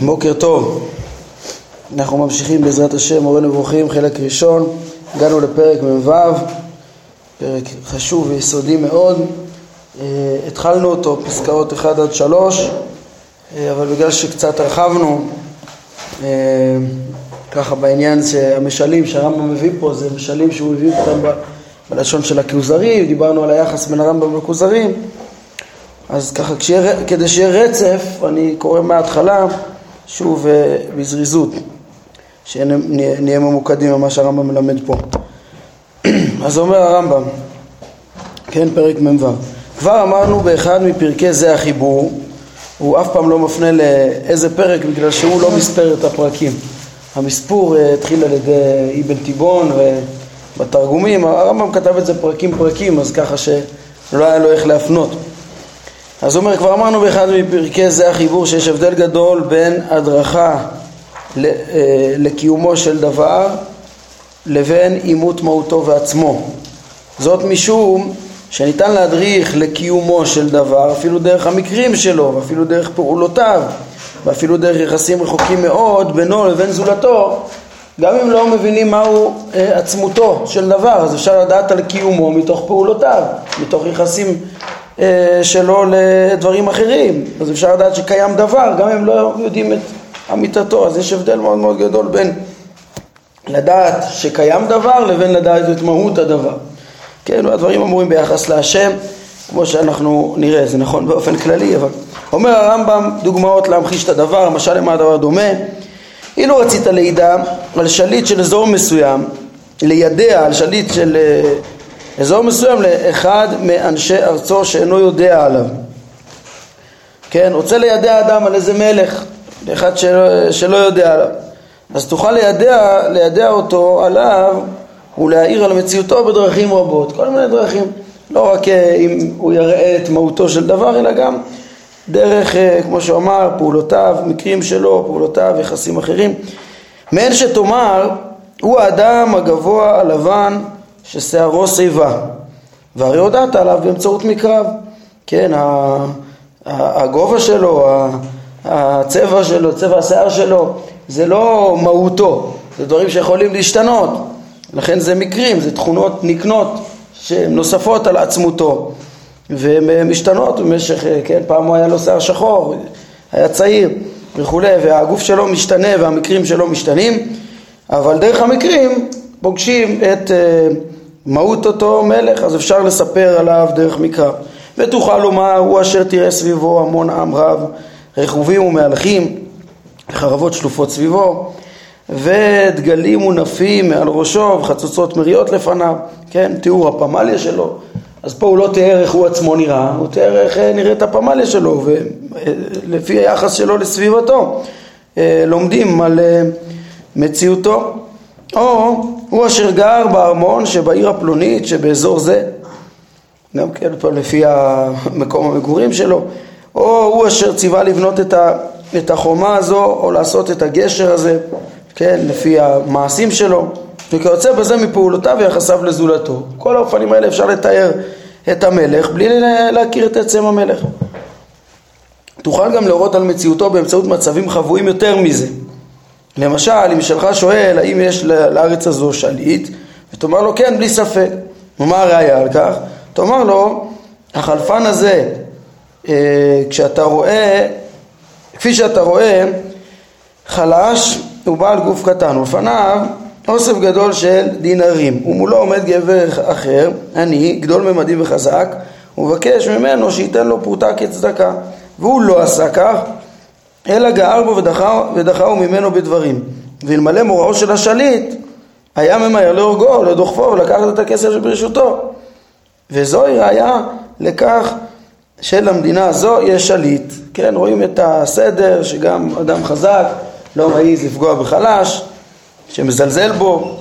בוקר טוב, אנחנו ממשיכים בעזרת השם, מורה נבוכים, חלק ראשון, הגענו לפרק מ"ו, פרק חשוב ויסודי מאוד, אה, התחלנו אותו פסקאות 1 עד 3, אה, אבל בגלל שקצת הרחבנו, אה, ככה בעניין שהמשלים שהרמב"ם מביא פה זה משלים שהוא מביא אותם בלשון של הכוזרים, דיברנו על היחס בין הרמב"ם לכוזרים. אז ככה, כשיהיה, כדי שיהיה רצף, אני קורא מההתחלה, שוב אה, בזריזות, שנהיה ממוקדים במה שהרמב"ם מלמד פה. אז אומר הרמב"ם, כן, פרק מ"ו, כבר אמרנו באחד מפרקי זה החיבור, הוא אף פעם לא מפנה לאיזה פרק בגלל שהוא לא מספר את הפרקים. המספור אה, התחיל על ידי אבן תיבון ובתרגומים, הרמב"ם כתב את זה פרקים פרקים, אז ככה שלא היה לו איך להפנות. אז אומר, כבר אמרנו באחד מפרקי זה החיבור שיש הבדל גדול בין הדרכה אה, לקיומו של דבר לבין אימות מהותו ועצמו. זאת משום שניתן להדריך לקיומו של דבר אפילו דרך המקרים שלו ואפילו דרך פעולותיו ואפילו דרך יחסים רחוקים מאוד בינו לבין זולתו גם אם לא מבינים מהו אה, עצמותו של דבר אז אפשר לדעת על קיומו מתוך פעולותיו מתוך יחסים שלו לדברים אחרים. אז אפשר לדעת שקיים דבר, גם אם לא יודעים את אמיתתו. אז יש הבדל מאוד מאוד גדול בין לדעת שקיים דבר לבין לדעת את מהות הדבר. כן, הדברים אמורים ביחס להשם, כמו שאנחנו נראה, זה נכון באופן כללי, אבל אומר הרמב"ם דוגמאות להמחיש את הדבר, למשל למה הדבר דומה. אילו רצית לידע על שליט של אזור מסוים, לידע על שליט של אה, אזור מסוים לאחד מאנשי ארצו שאינו יודע עליו. כן, רוצה לידע אדם על איזה מלך, לאחד שלא, שלא יודע עליו. אז תוכל לידע, לידע אותו עליו ולהעיר על מציאותו בדרכים רבות, כל מיני דרכים. לא רק אה, אם הוא יראה את מהותו של דבר, אלא גם דרך, אה, כמו שהוא אמר, פעולותיו, מקרים שלו, פעולותיו, יחסים אחרים. מעין שתאמר, הוא האדם הגבוה הלבן ששערו שיבה, והרי הודעת עליו באמצעות מקרב, כן, הגובה שלו, הצבע שלו, צבע השיער שלו, זה לא מהותו, זה דברים שיכולים להשתנות, לכן זה מקרים, זה תכונות נקנות שהן נוספות על עצמותו והן משתנות במשך, כן, פעם הוא היה לו שיער שחור, היה צעיר וכולי, והגוף שלו משתנה והמקרים שלו משתנים, אבל דרך המקרים פוגשים את מהות אותו מלך, אז אפשר לספר עליו דרך מקרא. ותוכל לומר, הוא אשר תראה סביבו המון עם רב, רכובים ומהלכים, חרבות שלופות סביבו, ודגלים מונפים מעל ראשו, וחצוצות מריעות לפניו, כן, תיאור הפמליה שלו. אז פה הוא לא תיאר איך הוא עצמו נראה, הוא תיאר איך אה, נראית הפמליה שלו, ולפי היחס שלו לסביבתו, אה, לומדים על אה, מציאותו. או הוא אשר גר בארמון שבעיר הפלונית שבאזור זה, גם כן פה לפי מקום המגורים שלו, או הוא אשר ציווה לבנות את, את החומה הזו או לעשות את הגשר הזה, כן, לפי המעשים שלו, וכיוצא בזה מפעולותיו ויחסיו לזולתו. כל האופנים האלה אפשר לתאר את המלך בלי להכיר את עצם המלך. תוכל גם להורות על מציאותו באמצעות מצבים חבויים יותר מזה. למשל, אם שלך שואל האם יש לארץ הזו שליט, ותאמר לו כן, בלי ספק. ומה הראיה על כך? תאמר לו, החלפן הזה, אה, כשאתה רואה, כפי שאתה רואה, חלש הוא בעל גוף קטן, ולפניו אוסף גדול של דינרים, ומולו עומד גבר אחר, עני, גדול ממדים וחזק, ומבקש ממנו שייתן לו פרוטה כצדקה. והוא לא עשה כך, אלא גער בו ודחהו ממנו בדברים. ואלמלא מוראו של השליט, היה ממהר להורגו, לדוחפו ולקחת את הכסף שברשותו. וזוהי ראיה לכך שלמדינה הזו יש שליט. כן, רואים את הסדר שגם אדם חזק לא מעז לפגוע בחלש, שמזלזל בו.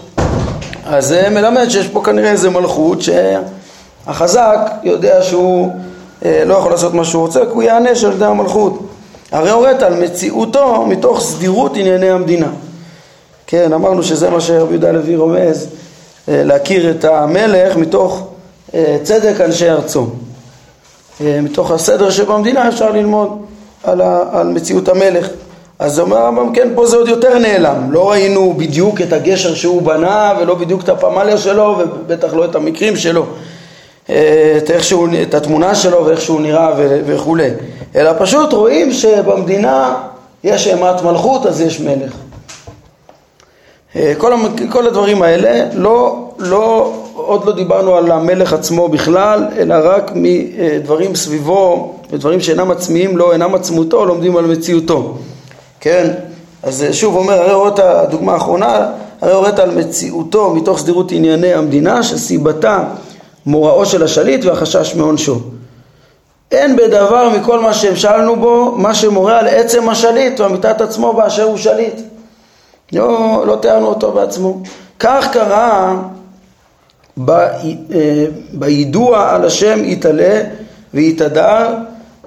אז זה מלמד שיש פה כנראה איזה מלכות שהחזק יודע שהוא אה, לא יכול לעשות מה שהוא רוצה, כי הוא ייענש על ידי המלכות. הרי הורית על מציאותו מתוך סדירות ענייני המדינה. כן, אמרנו שזה מה שרבי יהודה הלוי רומז, אה, להכיר את המלך מתוך אה, צדק אנשי ארצו. אה, מתוך הסדר שבמדינה אפשר ללמוד על, ה, על מציאות המלך. אז אומר הרמב"ם, כן, פה זה עוד יותר נעלם. לא ראינו בדיוק את הגשר שהוא בנה, ולא בדיוק את הפמליה שלו, ובטח לא את המקרים שלו. את, שהוא, את התמונה שלו ואיך שהוא נראה וכולי. אלא פשוט רואים שבמדינה יש אימת מלכות, אז יש מלך. אה, כל, כל הדברים האלה, לא, לא, עוד לא דיברנו על המלך עצמו בכלל, אלא רק מדברים סביבו, ודברים שאינם עצמיים לו, אינם עצמותו, לומדים על מציאותו. כן? אז שוב אומר, הרי הוראת, הדוגמה האחרונה, הרי הוראת על מציאותו מתוך סדירות ענייני המדינה, שסיבתה מוראו של השליט והחשש מעונשו. אין בדבר מכל מה שהמשלנו בו, מה שמורה על עצם השליט ואמיתת עצמו באשר הוא שליט. לא, לא תיארנו אותו בעצמו. כך קרה ב, אה, בידוע על השם יתעלה ויתהדר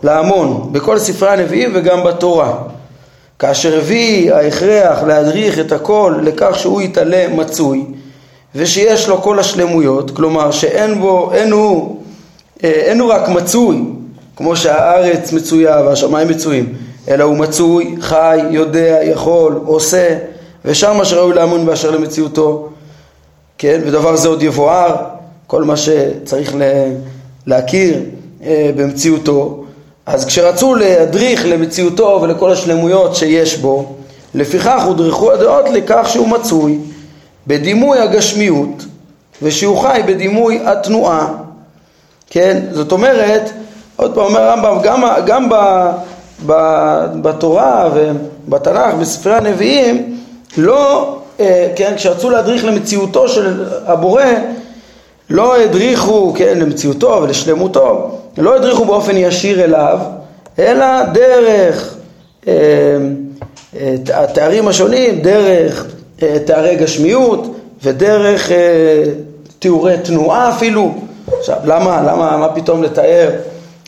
להמון, בכל ספרי הנביאים וגם בתורה. כאשר הביא ההכרח להדריך את הכל לכך שהוא יתעלה מצוי ושיש לו כל השלמויות, כלומר שאין בו, אין הוא, אה, אין הוא רק מצוי, כמו שהארץ מצויה והשמיים מצויים, אלא הוא מצוי, חי, יודע, יכול, עושה, ושם מה שראוי לאמון באשר למציאותו, כן, ודבר זה עוד יבואר, כל מה שצריך להכיר אה, במציאותו, אז כשרצו להדריך למציאותו ולכל השלמויות שיש בו, לפיכך הודרכו הדעות לכך שהוא מצוי בדימוי הגשמיות ושהוא חי בדימוי התנועה, כן? זאת אומרת, עוד פעם אומר הרמב"ם, גם, גם ב, ב, בתורה ובתנ"ך, בספרי הנביאים, לא, אה, כן, כשרצו להדריך למציאותו של הבורא, לא הדריכו, כן, למציאותו ולשלמותו, לא הדריכו באופן ישיר אליו, אלא דרך אה, אה, התארים השונים, דרך אה, תארי גשמיות ודרך אה, תיאורי תנועה אפילו. עכשיו, למה, למה, מה פתאום לתאר,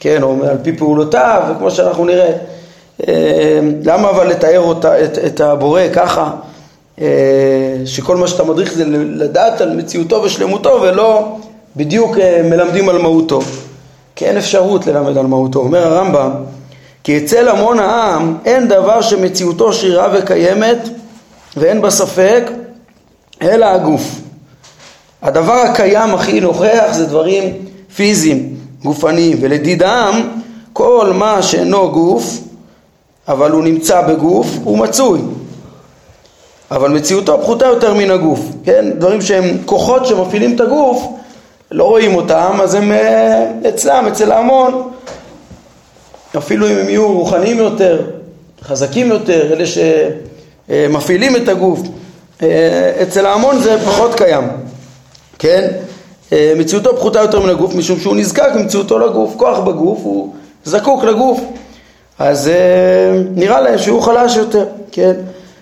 כן, או על פי פעולותיו, וכמו שאנחנו נראה, אה, למה אבל לתאר אותה, את, את הבורא ככה, שכל מה שאתה מדריך זה לדעת על מציאותו ושלמותו ולא בדיוק מלמדים על מהותו. כי אין אפשרות ללמד על מהותו. אומר הרמב"ם, כי אצל המון העם אין דבר שמציאותו שרירה וקיימת ואין בה ספק, אלא הגוף. הדבר הקיים הכי נוכח זה דברים פיזיים, גופניים, ולדידם כל מה שאינו גוף, אבל הוא נמצא בגוף, הוא מצוי. אבל מציאותו פחותה יותר מן הגוף, כן? דברים שהם כוחות שמפעילים את הגוף, לא רואים אותם, אז הם אה, אצלם, אצל ההמון. אפילו אם הם יהיו רוחניים יותר, חזקים יותר, אלה ש... אה, מפעילים את הגוף. אה, אצל ההמון זה פחות קיים, כן? אה, מציאותו פחותה יותר מן הגוף משום שהוא נזקק במציאותו לגוף, כוח בגוף, הוא זקוק לגוף. אז נראה להם שהוא חלש יותר, כן?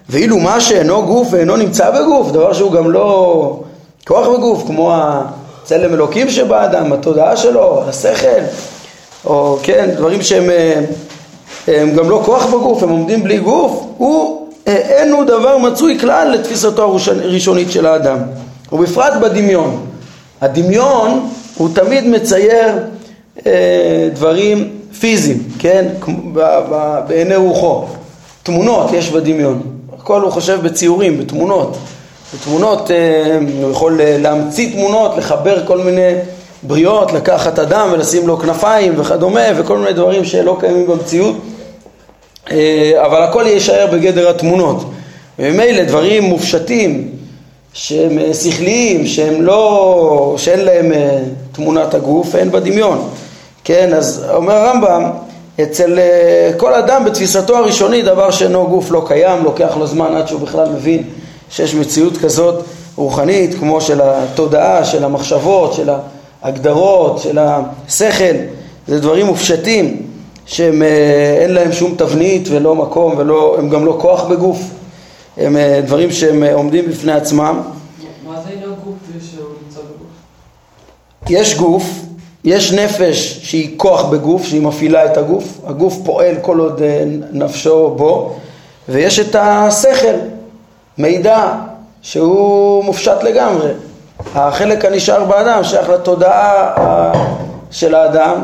ואילו מה שאינו גוף ואינו נמצא בגוף, דבר שהוא גם לא כוח בגוף, כמו הצלם אלוקים שבאדם, התודעה שלו, השכל, או כן, דברים שהם הם גם לא כוח בגוף, הם עומדים בלי גוף, הוא אין הוא דבר מצוי כלל לתפיסתו הראשונית של האדם, ובפרט בדמיון. הדמיון הוא תמיד מצייר אה, דברים פיזיים, כן? בעיני רוחו. תמונות יש בדמיון. הכל הוא חושב בציורים, בתמונות. בתמונות, אה, הוא יכול להמציא תמונות, לחבר כל מיני בריאות, לקחת אדם ולשים לו כנפיים וכדומה, וכל מיני דברים שלא קיימים במציאות. אה, אבל הכל יישאר בגדר התמונות. וממילא דברים מופשטים שהם אה, שכליים, שהם לא, שאין להם אה, תמונת הגוף, אין בדמיון. כן, אז אומר הרמב"ם, אצל כל אדם בתפיסתו הראשונית דבר שאינו גוף לא קיים, לוקח לו זמן עד שהוא בכלל מבין שיש מציאות כזאת רוחנית כמו של התודעה, של המחשבות, של ההגדרות, של השכל, זה דברים מופשטים. שהם אה, אין להם שום תבנית ולא מקום והם גם לא כוח בגוף, הם אה, דברים שהם אה, עומדים בפני עצמם. מה זה עניין גוף שהוא נמצא בגוף? יש גוף, יש נפש שהיא כוח בגוף, שהיא מפעילה את הגוף, הגוף פועל כל עוד נפשו בו, ויש את השכל, מידע, שהוא מופשט לגמרי. החלק הנשאר באדם שייך לתודעה של האדם,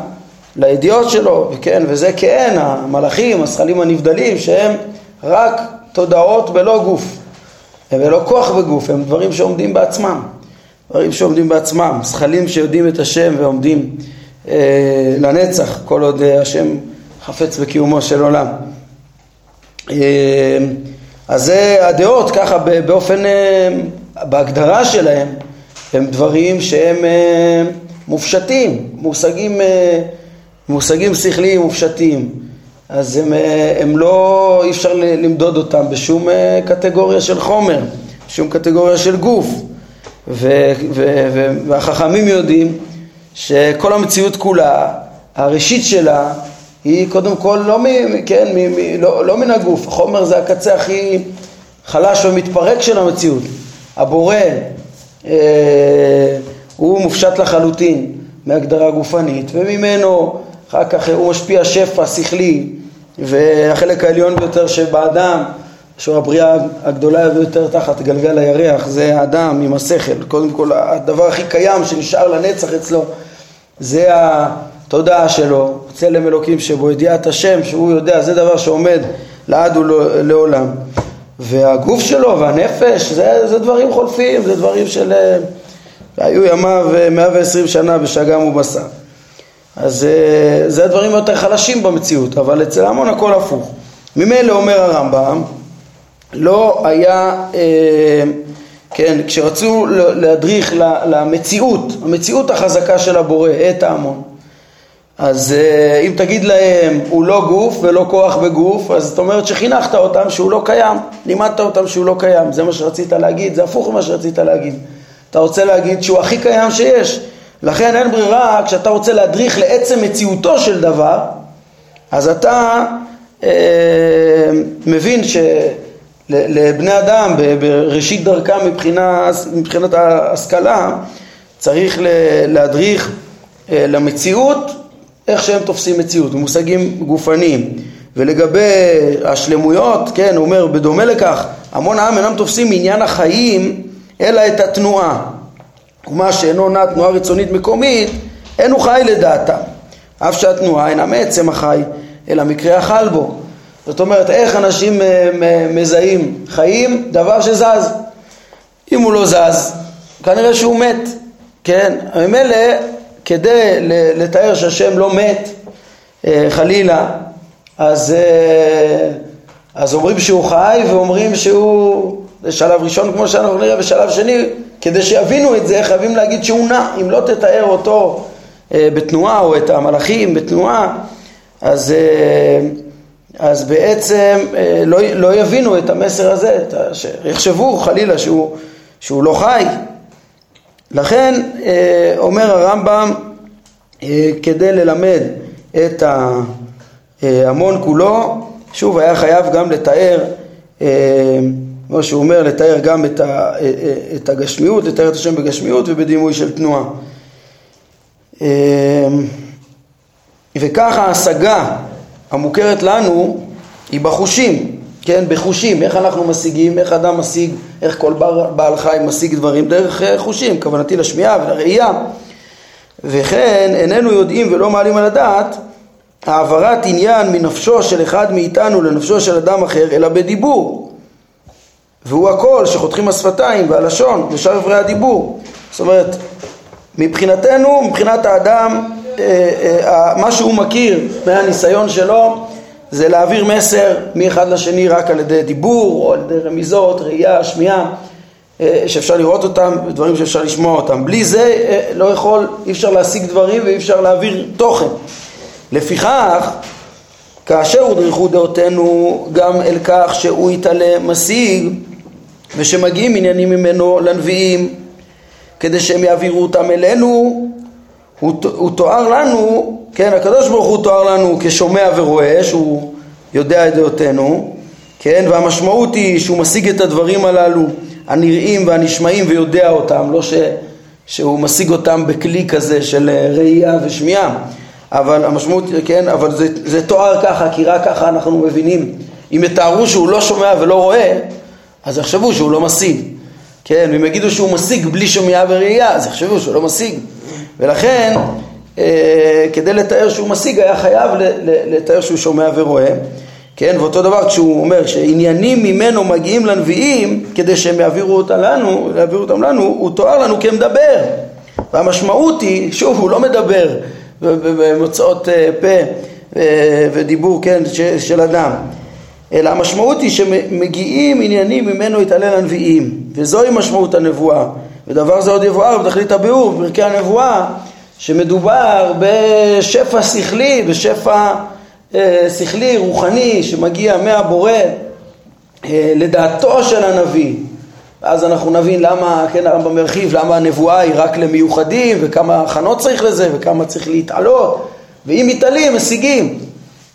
לידיעות שלו, וכן, וזה כן, המלאכים, הזכלים הנבדלים, שהם רק תודעות בלא גוף, ולא כוח בגוף, הם דברים שעומדים בעצמם, דברים שעומדים בעצמם, זכלים שיודעים את השם ועומדים אה, לנצח, כל עוד אה, השם חפץ בקיומו של עולם. אה, אז זה הדעות ככה באופן, אה, בהגדרה שלהם, הם דברים שהם אה, מופשטים, מושגים, אה, מושגים שכליים מופשטים. אז הם, אה, הם לא, אי אפשר למדוד אותם בשום אה, קטגוריה של חומר, בשום קטגוריה של גוף. ו, ו, ו, והחכמים יודעים שכל המציאות כולה, הראשית שלה, היא קודם כל לא, מ, כן, מ, מ, לא, לא מן הגוף, החומר זה הקצה הכי חלש ומתפרק של המציאות. הבורא אה, הוא מופשט לחלוטין מהגדרה גופנית, וממנו אחר כך הוא משפיע שפע שכלי, והחלק העליון ביותר שבאדם, שהוא הבריאה הגדולה ביותר תחת גלגל הירח, זה האדם עם השכל. קודם כל, הדבר הכי קיים שנשאר לנצח אצלו, זה התודעה שלו, צלם אלוקים שבו, ידיעת השם, שהוא יודע, זה דבר שעומד לעד ולעולם. והגוף שלו והנפש, זה, זה דברים חולפים, זה דברים של... היו ימיו 120 שנה בשגם ובשר. אז אה, זה הדברים יותר חלשים במציאות, אבל אצל המון הכל הפוך. ממילא אומר הרמב"ם, לא היה, אה, כן, כשרצו להדריך למציאות, המציאות החזקה של הבורא, את ההמון, אז אה, אם תגיד להם הוא לא גוף ולא כוח בגוף, אז זאת אומרת שחינכת אותם שהוא לא קיים, לימדת אותם שהוא לא קיים, זה מה שרצית להגיד, זה הפוך ממה שרצית להגיד. אתה רוצה להגיד שהוא הכי קיים שיש, לכן אין ברירה, כשאתה רוצה להדריך לעצם מציאותו של דבר, אז אתה אה, מבין שלבני אדם בראשית דרכם מבחינה, מבחינת ההשכלה צריך להדריך אה, למציאות איך שהם תופסים מציאות, במושגים גופניים. ולגבי השלמויות, כן, הוא אומר, בדומה לכך, המון העם אינם תופסים מעניין החיים, אלא את התנועה. ומה שאינו נע תנועה רצונית מקומית, אין הוא חי לדעתם. אף שהתנועה אינה מעצם החי, אלא מקרה החל בו. זאת אומרת, איך אנשים אה, מזהים חיים? דבר שזז. אם הוא לא זז, כנראה שהוא מת. כן, ממילא כדי לתאר שהשם לא מת, אה, חלילה, אז, אה, אז אומרים שהוא חי ואומרים שהוא, שלב ראשון כמו שאנחנו נראה, ושלב שני, כדי שיבינו את זה חייבים להגיד שהוא נע, אם לא תתאר אותו אה, בתנועה או את המלאכים בתנועה, אז, אז בעצם לא, לא יבינו את המסר הזה, יחשבו חלילה שהוא, שהוא לא חי, לכן אה, אומר הרמב"ם אה, כדי ללמד את ההמון כולו, שוב היה חייב גם לתאר, אה, כמו שהוא אומר, לתאר גם את, את הגשמיות, לתאר את השם בגשמיות ובדימוי של תנועה. וככה ההשגה המוכרת לנו היא בחושים, כן, בחושים, איך אנחנו משיגים, איך אדם משיג, איך כל בעל חי משיג דברים דרך אה, חושים, כוונתי לשמיעה ולראייה. וכן איננו יודעים ולא מעלים על הדעת העברת עניין מנפשו של אחד מאיתנו לנפשו של אדם אחר, אלא בדיבור. והוא הקול שחותכים השפתיים והלשון ושאר אברי הדיבור. זאת אומרת, מבחינתנו, מבחינת האדם, אה, אה, מה שהוא מכיר מהניסיון שלו, זה להעביר מסר מאחד לשני רק על ידי דיבור או על ידי רמיזות, ראייה, שמיעה, אה, שאפשר לראות אותם, דברים שאפשר לשמוע אותם. בלי זה לא יכול, אי אפשר להשיג דברים ואי אפשר להעביר תוכן. לפיכך, כאשר הודרכו דעותינו גם אל כך שהוא יתעלה משיג ושמגיעים עניינים ממנו לנביאים כדי שהם יעבירו אותם אלינו, הוא, הוא תואר לנו כן, הקדוש ברוך הוא תואר לנו כשומע ורואה, שהוא יודע את דעותינו, כן, והמשמעות היא שהוא משיג את הדברים הללו הנראים והנשמעים ויודע אותם, לא ש, שהוא משיג אותם בכלי כזה של ראייה ושמיעה, אבל המשמעות, כן, אבל זה, זה תואר ככה, כי רק ככה אנחנו מבינים. אם יתארו שהוא לא שומע ולא רואה, אז יחשבו שהוא לא משיג. כן, ואם יגידו שהוא משיג בלי שמיעה וראייה, אז יחשבו שהוא לא משיג. ולכן אה, כדי לתאר שהוא משיג היה חייב לתאר שהוא שומע ורואה כן, ואותו דבר כשהוא אומר שעניינים ממנו מגיעים לנביאים כדי שהם יעבירו אותם לנו, יעבירו אותם לנו, הוא תואר לנו כמדבר. והמשמעות היא, שוב, הוא לא מדבר במוצאות אה, פה אה, ודיבור, כן, של אדם. אלא המשמעות היא שמגיעים עניינים ממנו יתעלה לנביאים, וזוהי משמעות הנבואה. ודבר זה עוד יבואר בתכלית הביאור, בפרקי הנבואה, שמדובר בשפע שכלי, בשפע אה, שכלי, רוחני, שמגיע מהבורא אה, לדעתו של הנביא. אז אנחנו נבין למה, כן, הרמב"ם מרחיב, למה הנבואה היא רק למיוחדים, וכמה הכנות צריך לזה, וכמה צריך להתעלות, ואם מתעלים, משיגים,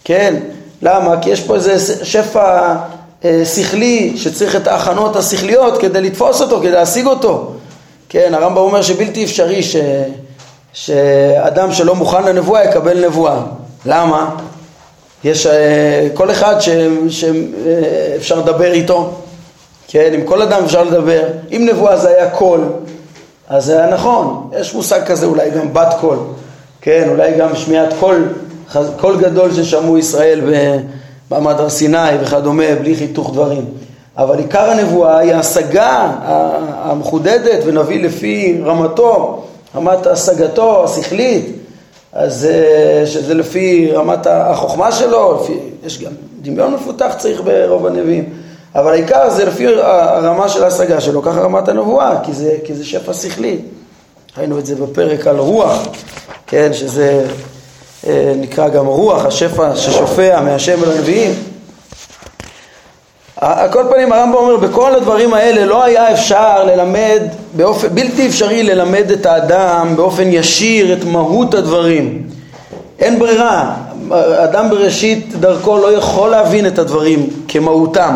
כן, למה? כי יש פה איזה שפע אה, שכלי שצריך את ההכנות השכליות כדי לתפוס אותו, כדי להשיג אותו. כן, הרמב"ם אומר שבלתי אפשרי ש... שאדם שלא מוכן לנבואה יקבל נבואה. למה? יש אה, כל אחד שאפשר אה, לדבר איתו, כן, עם כל אדם אפשר לדבר. אם נבואה זה היה קול, אז זה היה נכון. יש מושג כזה אולי גם בת קול, כן, אולי גם שמיעת קול, קול גדול ששמעו ישראל במעמד הר סיני וכדומה, בלי חיתוך דברים. אבל עיקר הנבואה היא ההשגה המחודדת ונביא לפי רמתו, רמת השגתו השכלית, אז אה, שזה לפי רמת החוכמה שלו, לפי, יש גם דמיון מפותח צריך ברוב הנביאים, אבל העיקר זה לפי הרמה של ההשגה שלו, ככה רמת הנבואה, כי זה, כי זה שפע שכלי. ראינו את זה בפרק על רוח, כן, שזה נקרא גם רוח, השפע ששופע מהשם אל הנביאים. על כל פנים הרמב"ם אומר בכל הדברים האלה לא היה אפשר ללמד באופן בלתי אפשרי ללמד את האדם באופן ישיר את מהות הדברים. אין ברירה. אדם בראשית דרכו לא יכול להבין את הדברים כמהותם.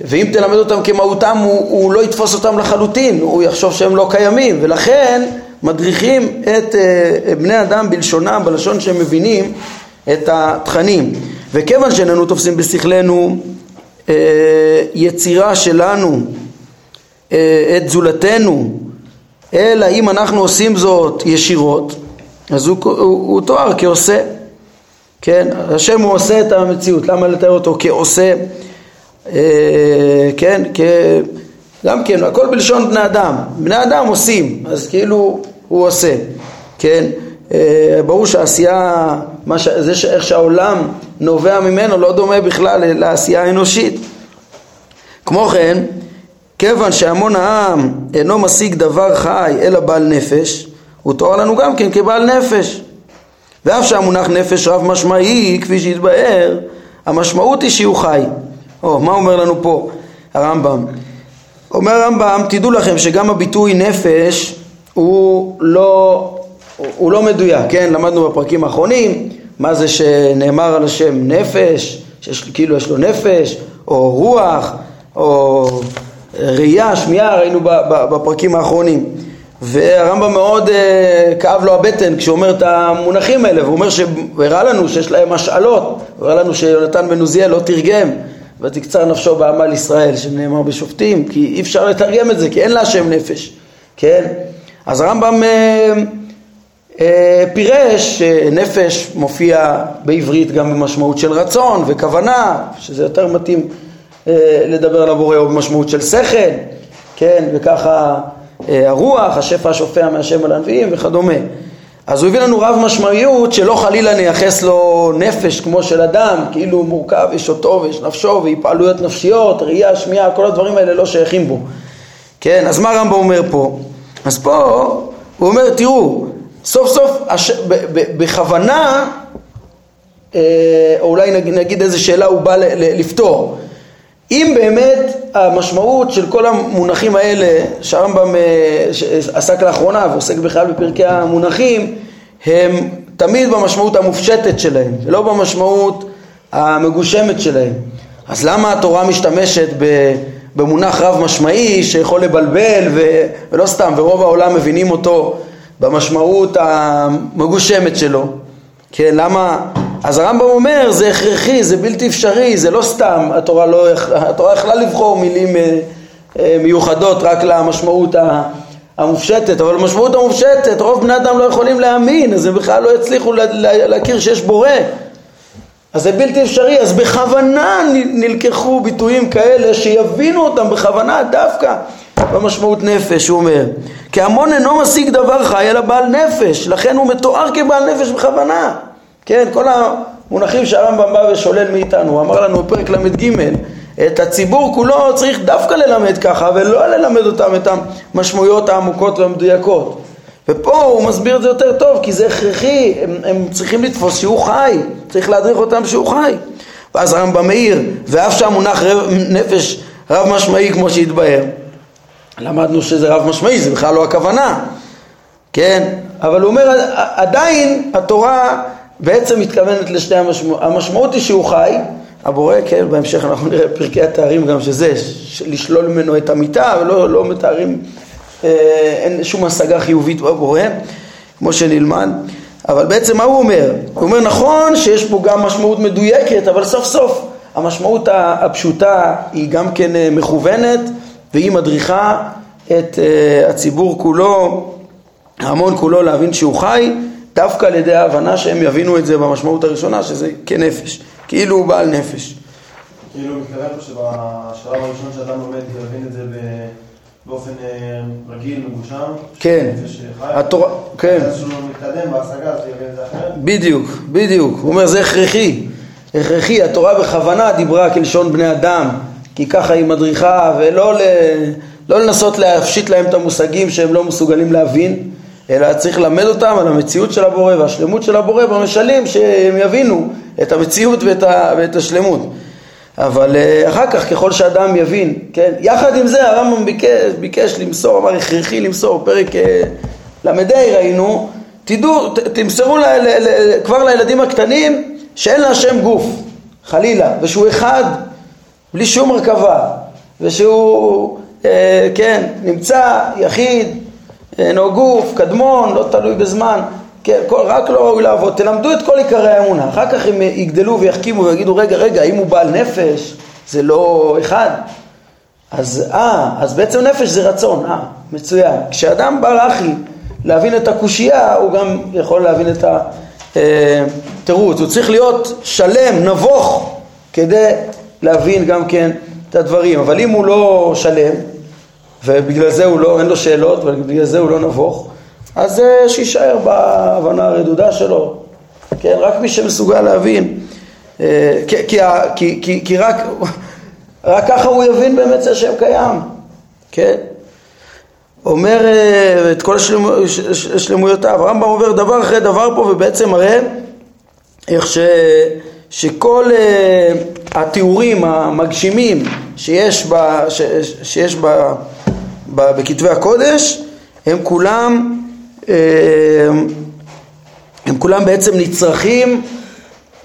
ואם תלמד אותם כמהותם הוא, הוא לא יתפוס אותם לחלוטין. הוא יחשוב שהם לא קיימים. ולכן מדריכים את uh, בני אדם בלשונם בלשון שהם מבינים את התכנים. וכיוון שאיננו תופסים בשכלנו אה, יצירה שלנו, אה, את זולתנו, אלא אם אנחנו עושים זאת ישירות, אז הוא, הוא, הוא תואר כעושה, כן? השם הוא עושה את המציאות, למה לתאר אותו כעושה, אה, כן? כ... גם כן, הכל בלשון בני אדם, בני אדם עושים, אז כאילו הוא עושה, כן? ברור שהעשייה, ש... זה ש... איך שהעולם נובע ממנו לא דומה בכלל לעשייה האנושית. כמו כן, כיוון שהמון העם אינו משיג דבר חי אלא בעל נפש, הוא תואר לנו גם כן כבעל נפש. ואף שהמונח נפש רב משמעי, כפי שהתבאר, המשמעות היא שהוא חי. או, מה אומר לנו פה הרמב"ם? אומר הרמב"ם, תדעו לכם שגם הביטוי נפש הוא לא, הוא לא מדויק, כן? למדנו בפרקים האחרונים, מה זה שנאמר על השם נפש, שיש, כאילו יש לו נפש, או רוח, או ראייה, שמיעה, ראינו בפרקים האחרונים. והרמב"ם מאוד uh, כאב לו הבטן כשהוא אומר את המונחים האלה, והוא אומר שהראה לנו שיש להם השאלות, הוא הראה לנו שיונתן בן עוזיאל לא תרגם, ותקצר נפשו בעמל ישראל, שנאמר בשופטים, כי אי אפשר לתרגם את זה, כי אין לה השם נפש, כן? אז הרמב"ם uh, אה, פירש שנפש מופיע בעברית גם במשמעות של רצון וכוונה, שזה יותר מתאים אה, לדבר על הבורא, או במשמעות של שכל, כן, וככה אה, הרוח, השפע השופע מהשם על הנביאים וכדומה. אז הוא הביא לנו רב משמעיות שלא חלילה נייחס לו נפש כמו של אדם, כאילו הוא מורכב, יש אותו ויש נפשו והפעלויות נפשיות, ראייה, שמיעה, כל הדברים האלה לא שייכים בו. כן, אז מה רמב"ם אומר פה? אז פה הוא אומר, תראו, סוף סוף הש... ב... ב... בכוונה, אה, או אולי נגיד, איזה שאלה הוא בא ל... לפתור. אם באמת המשמעות של כל המונחים האלה שהרמב"ם אה, עסק לאחרונה ועוסק בכלל בפרקי המונחים הם תמיד במשמעות המופשטת שלהם ולא במשמעות המגושמת שלהם אז למה התורה משתמשת במונח רב משמעי שיכול לבלבל ולא סתם ורוב העולם מבינים אותו במשמעות המגושמת שלו. כן, למה? אז הרמב"ם אומר זה הכרחי, זה בלתי אפשרי, זה לא סתם, התורה לא, התורה יכלה לבחור מילים אה, אה, מיוחדות רק למשמעות המופשטת, אבל המשמעות המופשטת, רוב בני אדם לא יכולים להאמין, אז הם בכלל לא יצליחו להכיר שיש בורא. אז זה בלתי אפשרי, אז בכוונה נלקחו ביטויים כאלה שיבינו אותם בכוונה דווקא במשמעות נפש, הוא אומר. כי המון אינו משיג דבר חי אלא בעל נפש, לכן הוא מתואר כבעל נפש בכוונה. כן, כל המונחים שהרמב"ם בא ושולל מאיתנו, הוא אמר לנו בפרק ל"ג, את הציבור כולו צריך דווקא ללמד ככה ולא ללמד אותם את המשמעויות העמוקות והמדויקות. ופה הוא מסביר את זה יותר טוב, כי זה הכרחי, הם, הם צריכים לתפוס שהוא חי, צריך להדריך אותם שהוא חי. ואז הרמב"ם מאיר, ואף שהמונח נפש רב משמעי כמו שהתבהר, למדנו שזה רב משמעי, זה בכלל לא הכוונה, כן? אבל הוא אומר, עדיין התורה בעצם מתכוונת לשתי המשמעות, המשמעות היא שהוא חי, הבורא, כן, בהמשך אנחנו נראה פרקי התארים גם שזה, לשלול ממנו את המיטה, ולא לא מתארים אין שום השגה חיובית בבורא, כמו שנלמד. אבל בעצם מה הוא אומר? הוא אומר נכון שיש פה גם משמעות מדויקת, אבל סוף סוף המשמעות הפשוטה היא גם כן אה, מכוונת והיא מדריכה את אה, הציבור כולו, ההמון כולו להבין שהוא חי, דווקא על ידי ההבנה שהם יבינו את זה במשמעות הראשונה, שזה כנפש, כאילו הוא בעל נפש. כאילו מתכוון פה שבשלב הראשון שאדם לומד יבין את זה ב... באופן אה, רגיל, מגושם? כן. התורה, כן. אז שהוא מתקדם בהשגה, אז יבין את זה אחרת? בדיוק, בדיוק. הוא אומר, זה הכרחי. הכרחי, התורה בכוונה דיברה כלשון בני אדם, כי ככה היא מדריכה, ולא ל... לא לנסות להפשיט להם את המושגים שהם לא מסוגלים להבין, אלא צריך ללמד אותם על המציאות של הבורא והשלמות של הבורא במשלים, שהם יבינו את המציאות ואת, ה... ואת השלמות. אבל אה, אחר כך ככל שאדם יבין, כן, יחד עם זה הרמב"ם ביקש, ביקש למסור, אמר הכרחי למסור, פרק אה, ל"ה ראינו, תדעו, תמסרו ל, ל, ל, כבר לילדים הקטנים שאין להשם גוף, חלילה, ושהוא אחד בלי שום הרכבה, ושהוא, אה, כן, נמצא יחיד, אינו גוף, קדמון, לא תלוי בזמן, כן, רק לא ראוי לעבוד, תלמדו את כל עיקרי האמונה, אחר כך הם יגדלו ויחכימו ויגידו רגע רגע אם הוא בעל נפש זה לא אחד. אז אה, אז בעצם נפש זה רצון, אה, מצוין, כשאדם בא אחי להבין את הקושייה הוא גם יכול להבין את התירוץ, הוא צריך להיות שלם, נבוך כדי להבין גם כן את הדברים, אבל אם הוא לא שלם ובגלל זה הוא לא, אין לו שאלות ובגלל זה הוא לא נבוך אז אה, שיישאר בהבנה הרדודה שלו, כן? רק מי שמסוגל להבין, אה, כי, כי, כי, כי, רק, רק ככה הוא יבין באמת שהשם קיים, כן? אומר אה, את כל שלמויותיו, הרמב"ם עובר דבר אחרי דבר פה ובעצם מראה איך ש, שכל התיאורים המגשימים שיש, ב, ש, שיש ב, ב, בכתבי הקודש הם כולם הם כולם בעצם נצרכים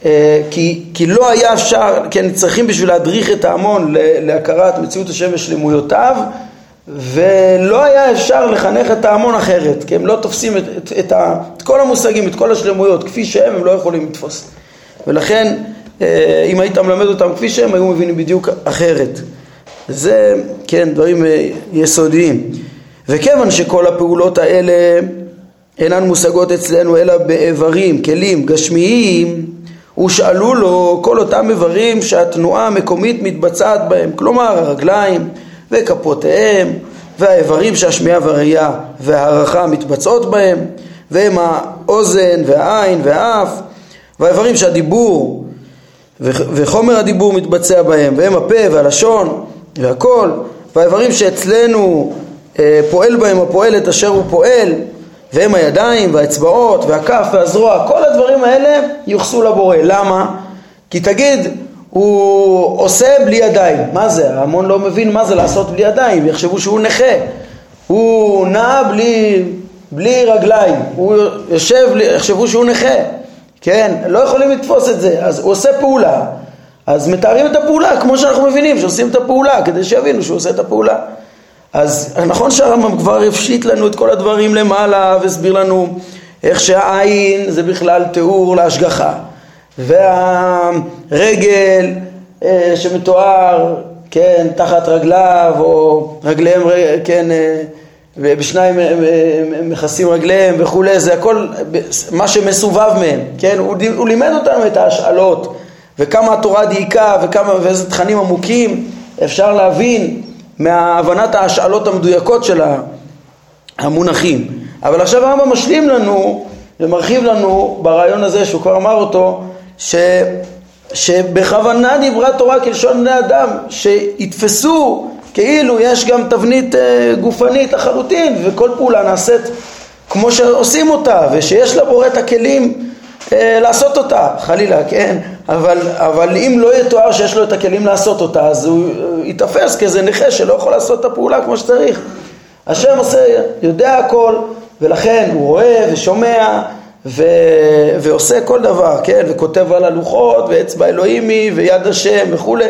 אה, כי, כי לא היה אפשר, כן, נצרכים בשביל להדריך את ההמון להכרת מציאות השם ושלמויותיו ולא היה אפשר לחנך את ההמון אחרת, כי הם לא תופסים את, את, את, ה, את כל המושגים, את כל השלמויות כפי שהם, הם לא יכולים לתפוס. ולכן אה, אם היית מלמד אותם כפי שהם, היו מבינים בדיוק אחרת. זה, כן, דברים אה, יסודיים. וכיוון שכל הפעולות האלה אינן מושגות אצלנו אלא באיברים, כלים גשמיים, ושאלו לו כל אותם איברים שהתנועה המקומית מתבצעת בהם, כלומר הרגליים וכפותיהם והאיברים שהשמיעה והראייה וההערכה מתבצעות בהם, והם האוזן והעין והאף, והאיברים שהדיבור וחומר הדיבור מתבצע בהם, והם הפה והלשון והכל, והאיברים שאצלנו אה, פועל בהם הפועל את אשר הוא פועל, והם הידיים והאצבעות והכף והזרוע, כל הדברים האלה יוחסו לבורא. למה? כי תגיד, הוא עושה בלי ידיים. מה זה? ההמון לא מבין מה זה לעשות בלי ידיים, יחשבו שהוא נכה. הוא נע בלי, בלי רגליים, הוא יושב, יחשבו שהוא נכה. כן, לא יכולים לתפוס את זה. אז הוא עושה פעולה, אז מתארים את הפעולה כמו שאנחנו מבינים שעושים את הפעולה, כדי שיבינו שהוא עושה את הפעולה. אז נכון שהרמב"ם כבר הפשיט לנו את כל הדברים למעלה והסביר לנו איך שהעין זה בכלל תיאור להשגחה. והרגל אה, שמתואר, כן, תחת רגליו או רגליהם, כן, אה, ובשניים מכסים רגליהם וכולי, זה הכל מה שמסובב מהם, כן, הוא, הוא לימד אותנו את ההשאלות וכמה התורה דייקה וכמה, ואיזה תכנים עמוקים. אפשר להבין מהבנת ההשאלות המדויקות של המונחים. אבל עכשיו הרמב"ם משלים לנו ומרחיב לנו ברעיון הזה שהוא כבר אמר אותו, ש, שבכוונה דיברה תורה כלשון בני אדם, שיתפסו כאילו יש גם תבנית אה, גופנית לחלוטין וכל פעולה נעשית כמו שעושים אותה ושיש לבורא את הכלים לעשות אותה, חלילה, כן? אבל, אבל אם לא יתואר שיש לו את הכלים לעשות אותה אז הוא ייתפס כאיזה נכה שלא יכול לעשות את הפעולה כמו שצריך. השם עושה, יודע הכל ולכן הוא רואה ושומע ו... ועושה כל דבר, כן? וכותב על הלוחות ואצבע אלוהימי ויד השם וכולי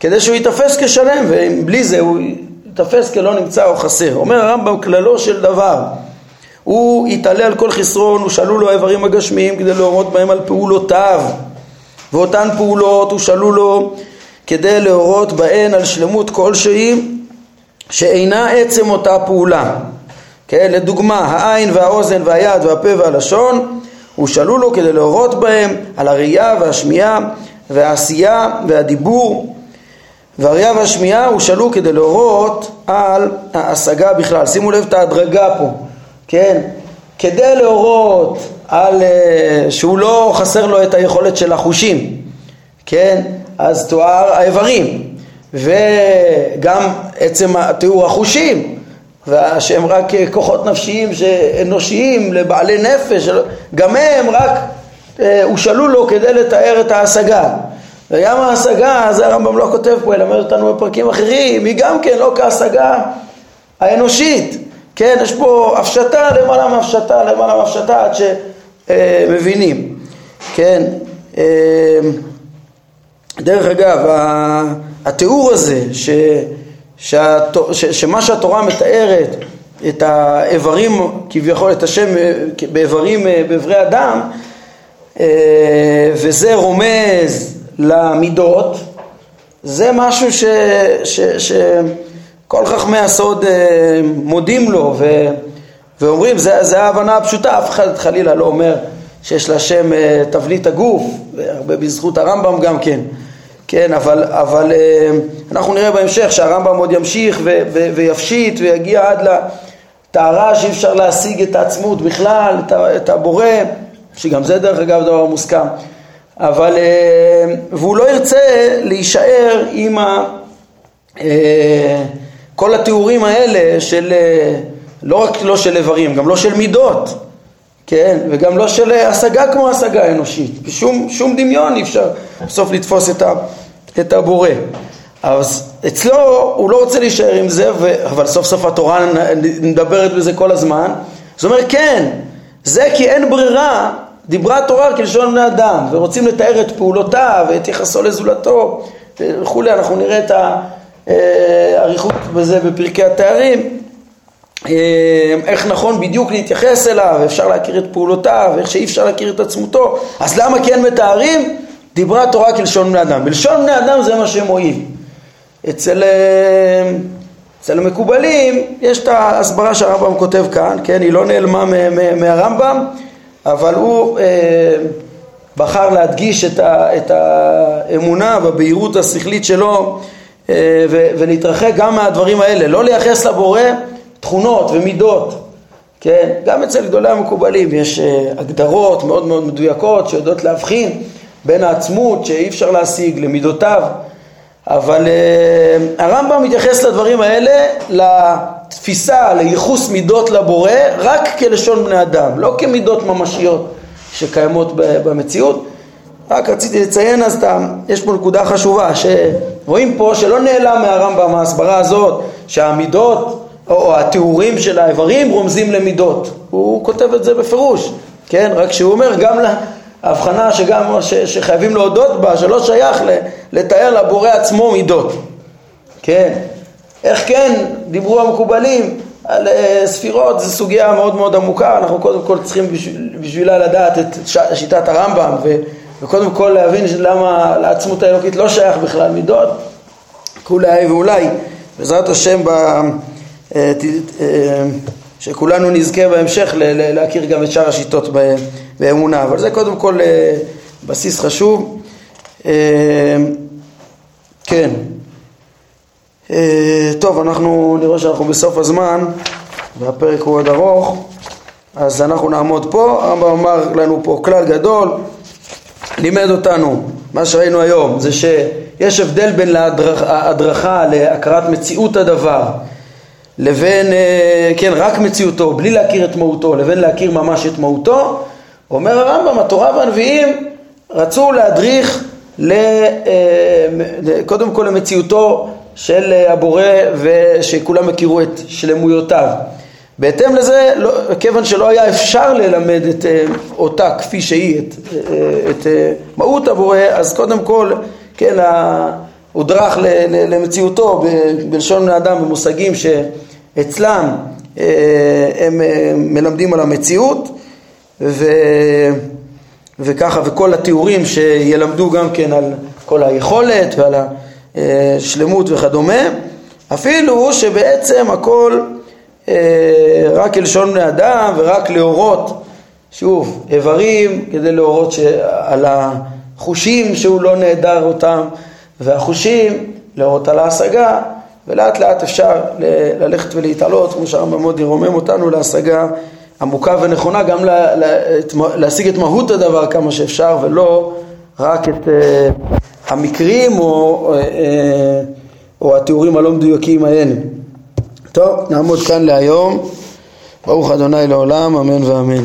כדי שהוא ייתפס כשלם ובלי זה הוא ייתפס כלא נמצא או חסר. אומר הרמב"ם כללו של דבר הוא יתעלה על כל חסרון, ושאלו לו האיברים הגשמיים כדי להורות בהם על פעולותיו ואותן פעולות הושאלו לו כדי להורות בהן על שלמות כלשהי שאינה עצם אותה פעולה. כן, לדוגמה, העין והאוזן והיד והפה והלשון הושאלו לו כדי להורות בהם על הראייה והשמיעה והעשייה והדיבור והראייה והשמיעה הושאלו כדי להורות על ההשגה בכלל. שימו לב את ההדרגה פה, כן? כדי להורות על אה, שהוא לא חסר לו את היכולת של החושים, כן? אז תואר האיברים וגם עצם תיאור החושים שהם רק כוחות נפשיים אנושיים לבעלי נפש, גם הם רק אה, הושאלו לו כדי לתאר את ההשגה. וגם ההשגה, זה הרמב"ם לא כותב פה, אומר אותנו בפרקים אחרים, היא גם כן לא כהשגה האנושית. כן, יש פה הפשטה למעלה מהפשטה, למעלה מהפשטה עד שמבינים. כן, אה, דרך אגב, התיאור הזה, ש, ש, שמה שהתורה מתארת, את האיברים, כביכול את השם באיברים, באיברי אדם, אה, וזה רומז למידות, זה משהו ש... ש, ש כל חכמי הסוד אה, מודים לו ו, ואומרים, זה, זה ההבנה הפשוטה, אף אחד חלילה לא אומר שיש להשם אה, תבנית הגוף, והרבה בזכות הרמב"ם גם כן, כן, אבל, אבל אה, אנחנו נראה בהמשך שהרמב"ם עוד ימשיך ו, ו, ויפשיט ויגיע עד לטהרה שאי אפשר להשיג את העצמות בכלל, את, את הבורא, שגם זה דרך אגב דבר מוסכם, אבל, והוא לא ירצה להישאר עם ה... כל התיאורים האלה של, אה, לא רק לא של איברים, גם לא של מידות, כן, וגם לא של אה, השגה כמו השגה אנושית, בשום שום דמיון אי אפשר בסוף לתפוס את, ה, את הבורא. אז אצלו הוא לא רוצה להישאר עם זה, ו... אבל סוף סוף התורה מדברת בזה כל הזמן. זאת אומרת, כן, זה כי אין ברירה, דיברה התורה כלשון בני אדם, ורוצים לתאר את פעולותיו ואת יחסו לזולתו וכולי, אנחנו נראה את ה... אה, אריכות בזה בפרקי התארים, אה, איך נכון בדיוק להתייחס אליו, אפשר להכיר את פעולותיו, איך שאי אפשר להכיר את עצמותו, אז למה כן מתארים? דיברה התורה כלשון בני אדם. בלשון בני אדם זה מה שמועיל. אצל, אה, אצל המקובלים יש את ההסברה שהרמב"ם כותב כאן, כן, היא לא נעלמה מהרמב"ם, אבל הוא אה, בחר להדגיש את, ה, את האמונה בבהירות השכלית שלו אה, ולהתרחק גם מהדברים האלה, לא לייחס לבורא תכונות ומידות, כן? גם אצל גדולי המקובלים יש אה, הגדרות מאוד מאוד מדויקות שיודעות להבחין בין העצמות שאי אפשר להשיג למידותיו, אבל uh, הרמב"ם מתייחס לדברים האלה לתפיסה, לייחוס מידות לבורא רק כלשון בני אדם, לא כמידות ממשיות שקיימות במציאות. רק רציתי לציין אז, יש פה נקודה חשובה, רואים פה שלא נעלם מהרמב"ם ההסברה הזאת שהמידות או התיאורים של האיברים רומזים למידות. הוא כותב את זה בפירוש, כן? רק שהוא אומר גם להבחנה שגם ש, שחייבים להודות בה, שלא שייך לתאר לבורא עצמו מידות, כן? איך כן דיברו המקובלים על אה, ספירות, זו סוגיה מאוד מאוד עמוקה, אנחנו קודם כל צריכים בשבילה לדעת את שיטת הרמב"ם ו... וקודם כל להבין למה לעצמות האלוקית לא שייך בכלל מידות, כולי ואולי, בעזרת השם, אה, אה, שכולנו נזכה בהמשך להכיר גם את שאר השיטות באמונה, אבל זה קודם כל אה, בסיס חשוב. כן. טוב, אנחנו נראה שאנחנו בסוף הזמן והפרק הוא עוד ארוך, אז אנחנו נעמוד פה. הרמב"ם אמר לנו פה כלל גדול, לימד אותנו, מה שראינו היום, זה שיש הבדל בין ההדרכה להכרת מציאות הדבר לבין, אה, כן, רק מציאותו, בלי להכיר את מהותו, לבין להכיר ממש את מהותו, אומר הרמב"ם, התורה והנביאים רצו להדריך אה, קודם כל למציאותו של הבורא ושכולם יכירו את שלמויותיו. בהתאם לזה, לא, כיוון שלא היה אפשר ללמד את אה, אותה כפי שהיא, את, את מהות הבורא, אז קודם כל, כן, הודרך למציאותו בלשון בני אדם במושגים ש... אצלם אה, הם אה, מלמדים על המציאות ו... וככה וכל התיאורים שילמדו גם כן על כל היכולת ועל השלמות וכדומה אפילו שבעצם הכל אה, רק כלשון בני אדם ורק להורות שוב איברים כדי להורות על החושים שהוא לא נעדר אותם והחושים להורות על ההשגה ולאט לאט אפשר ללכת ולהתעלות, כמו שהרמב"ם מאוד ירומם אותנו להשגה עמוקה ונכונה, גם לה, לה, להשיג את מהות הדבר כמה שאפשר, ולא רק את uh, המקרים או, uh, או התיאורים הלא מדויקים האלה. טוב, נעמוד כאן להיום. ברוך אדוני לעולם, אמן ואמן.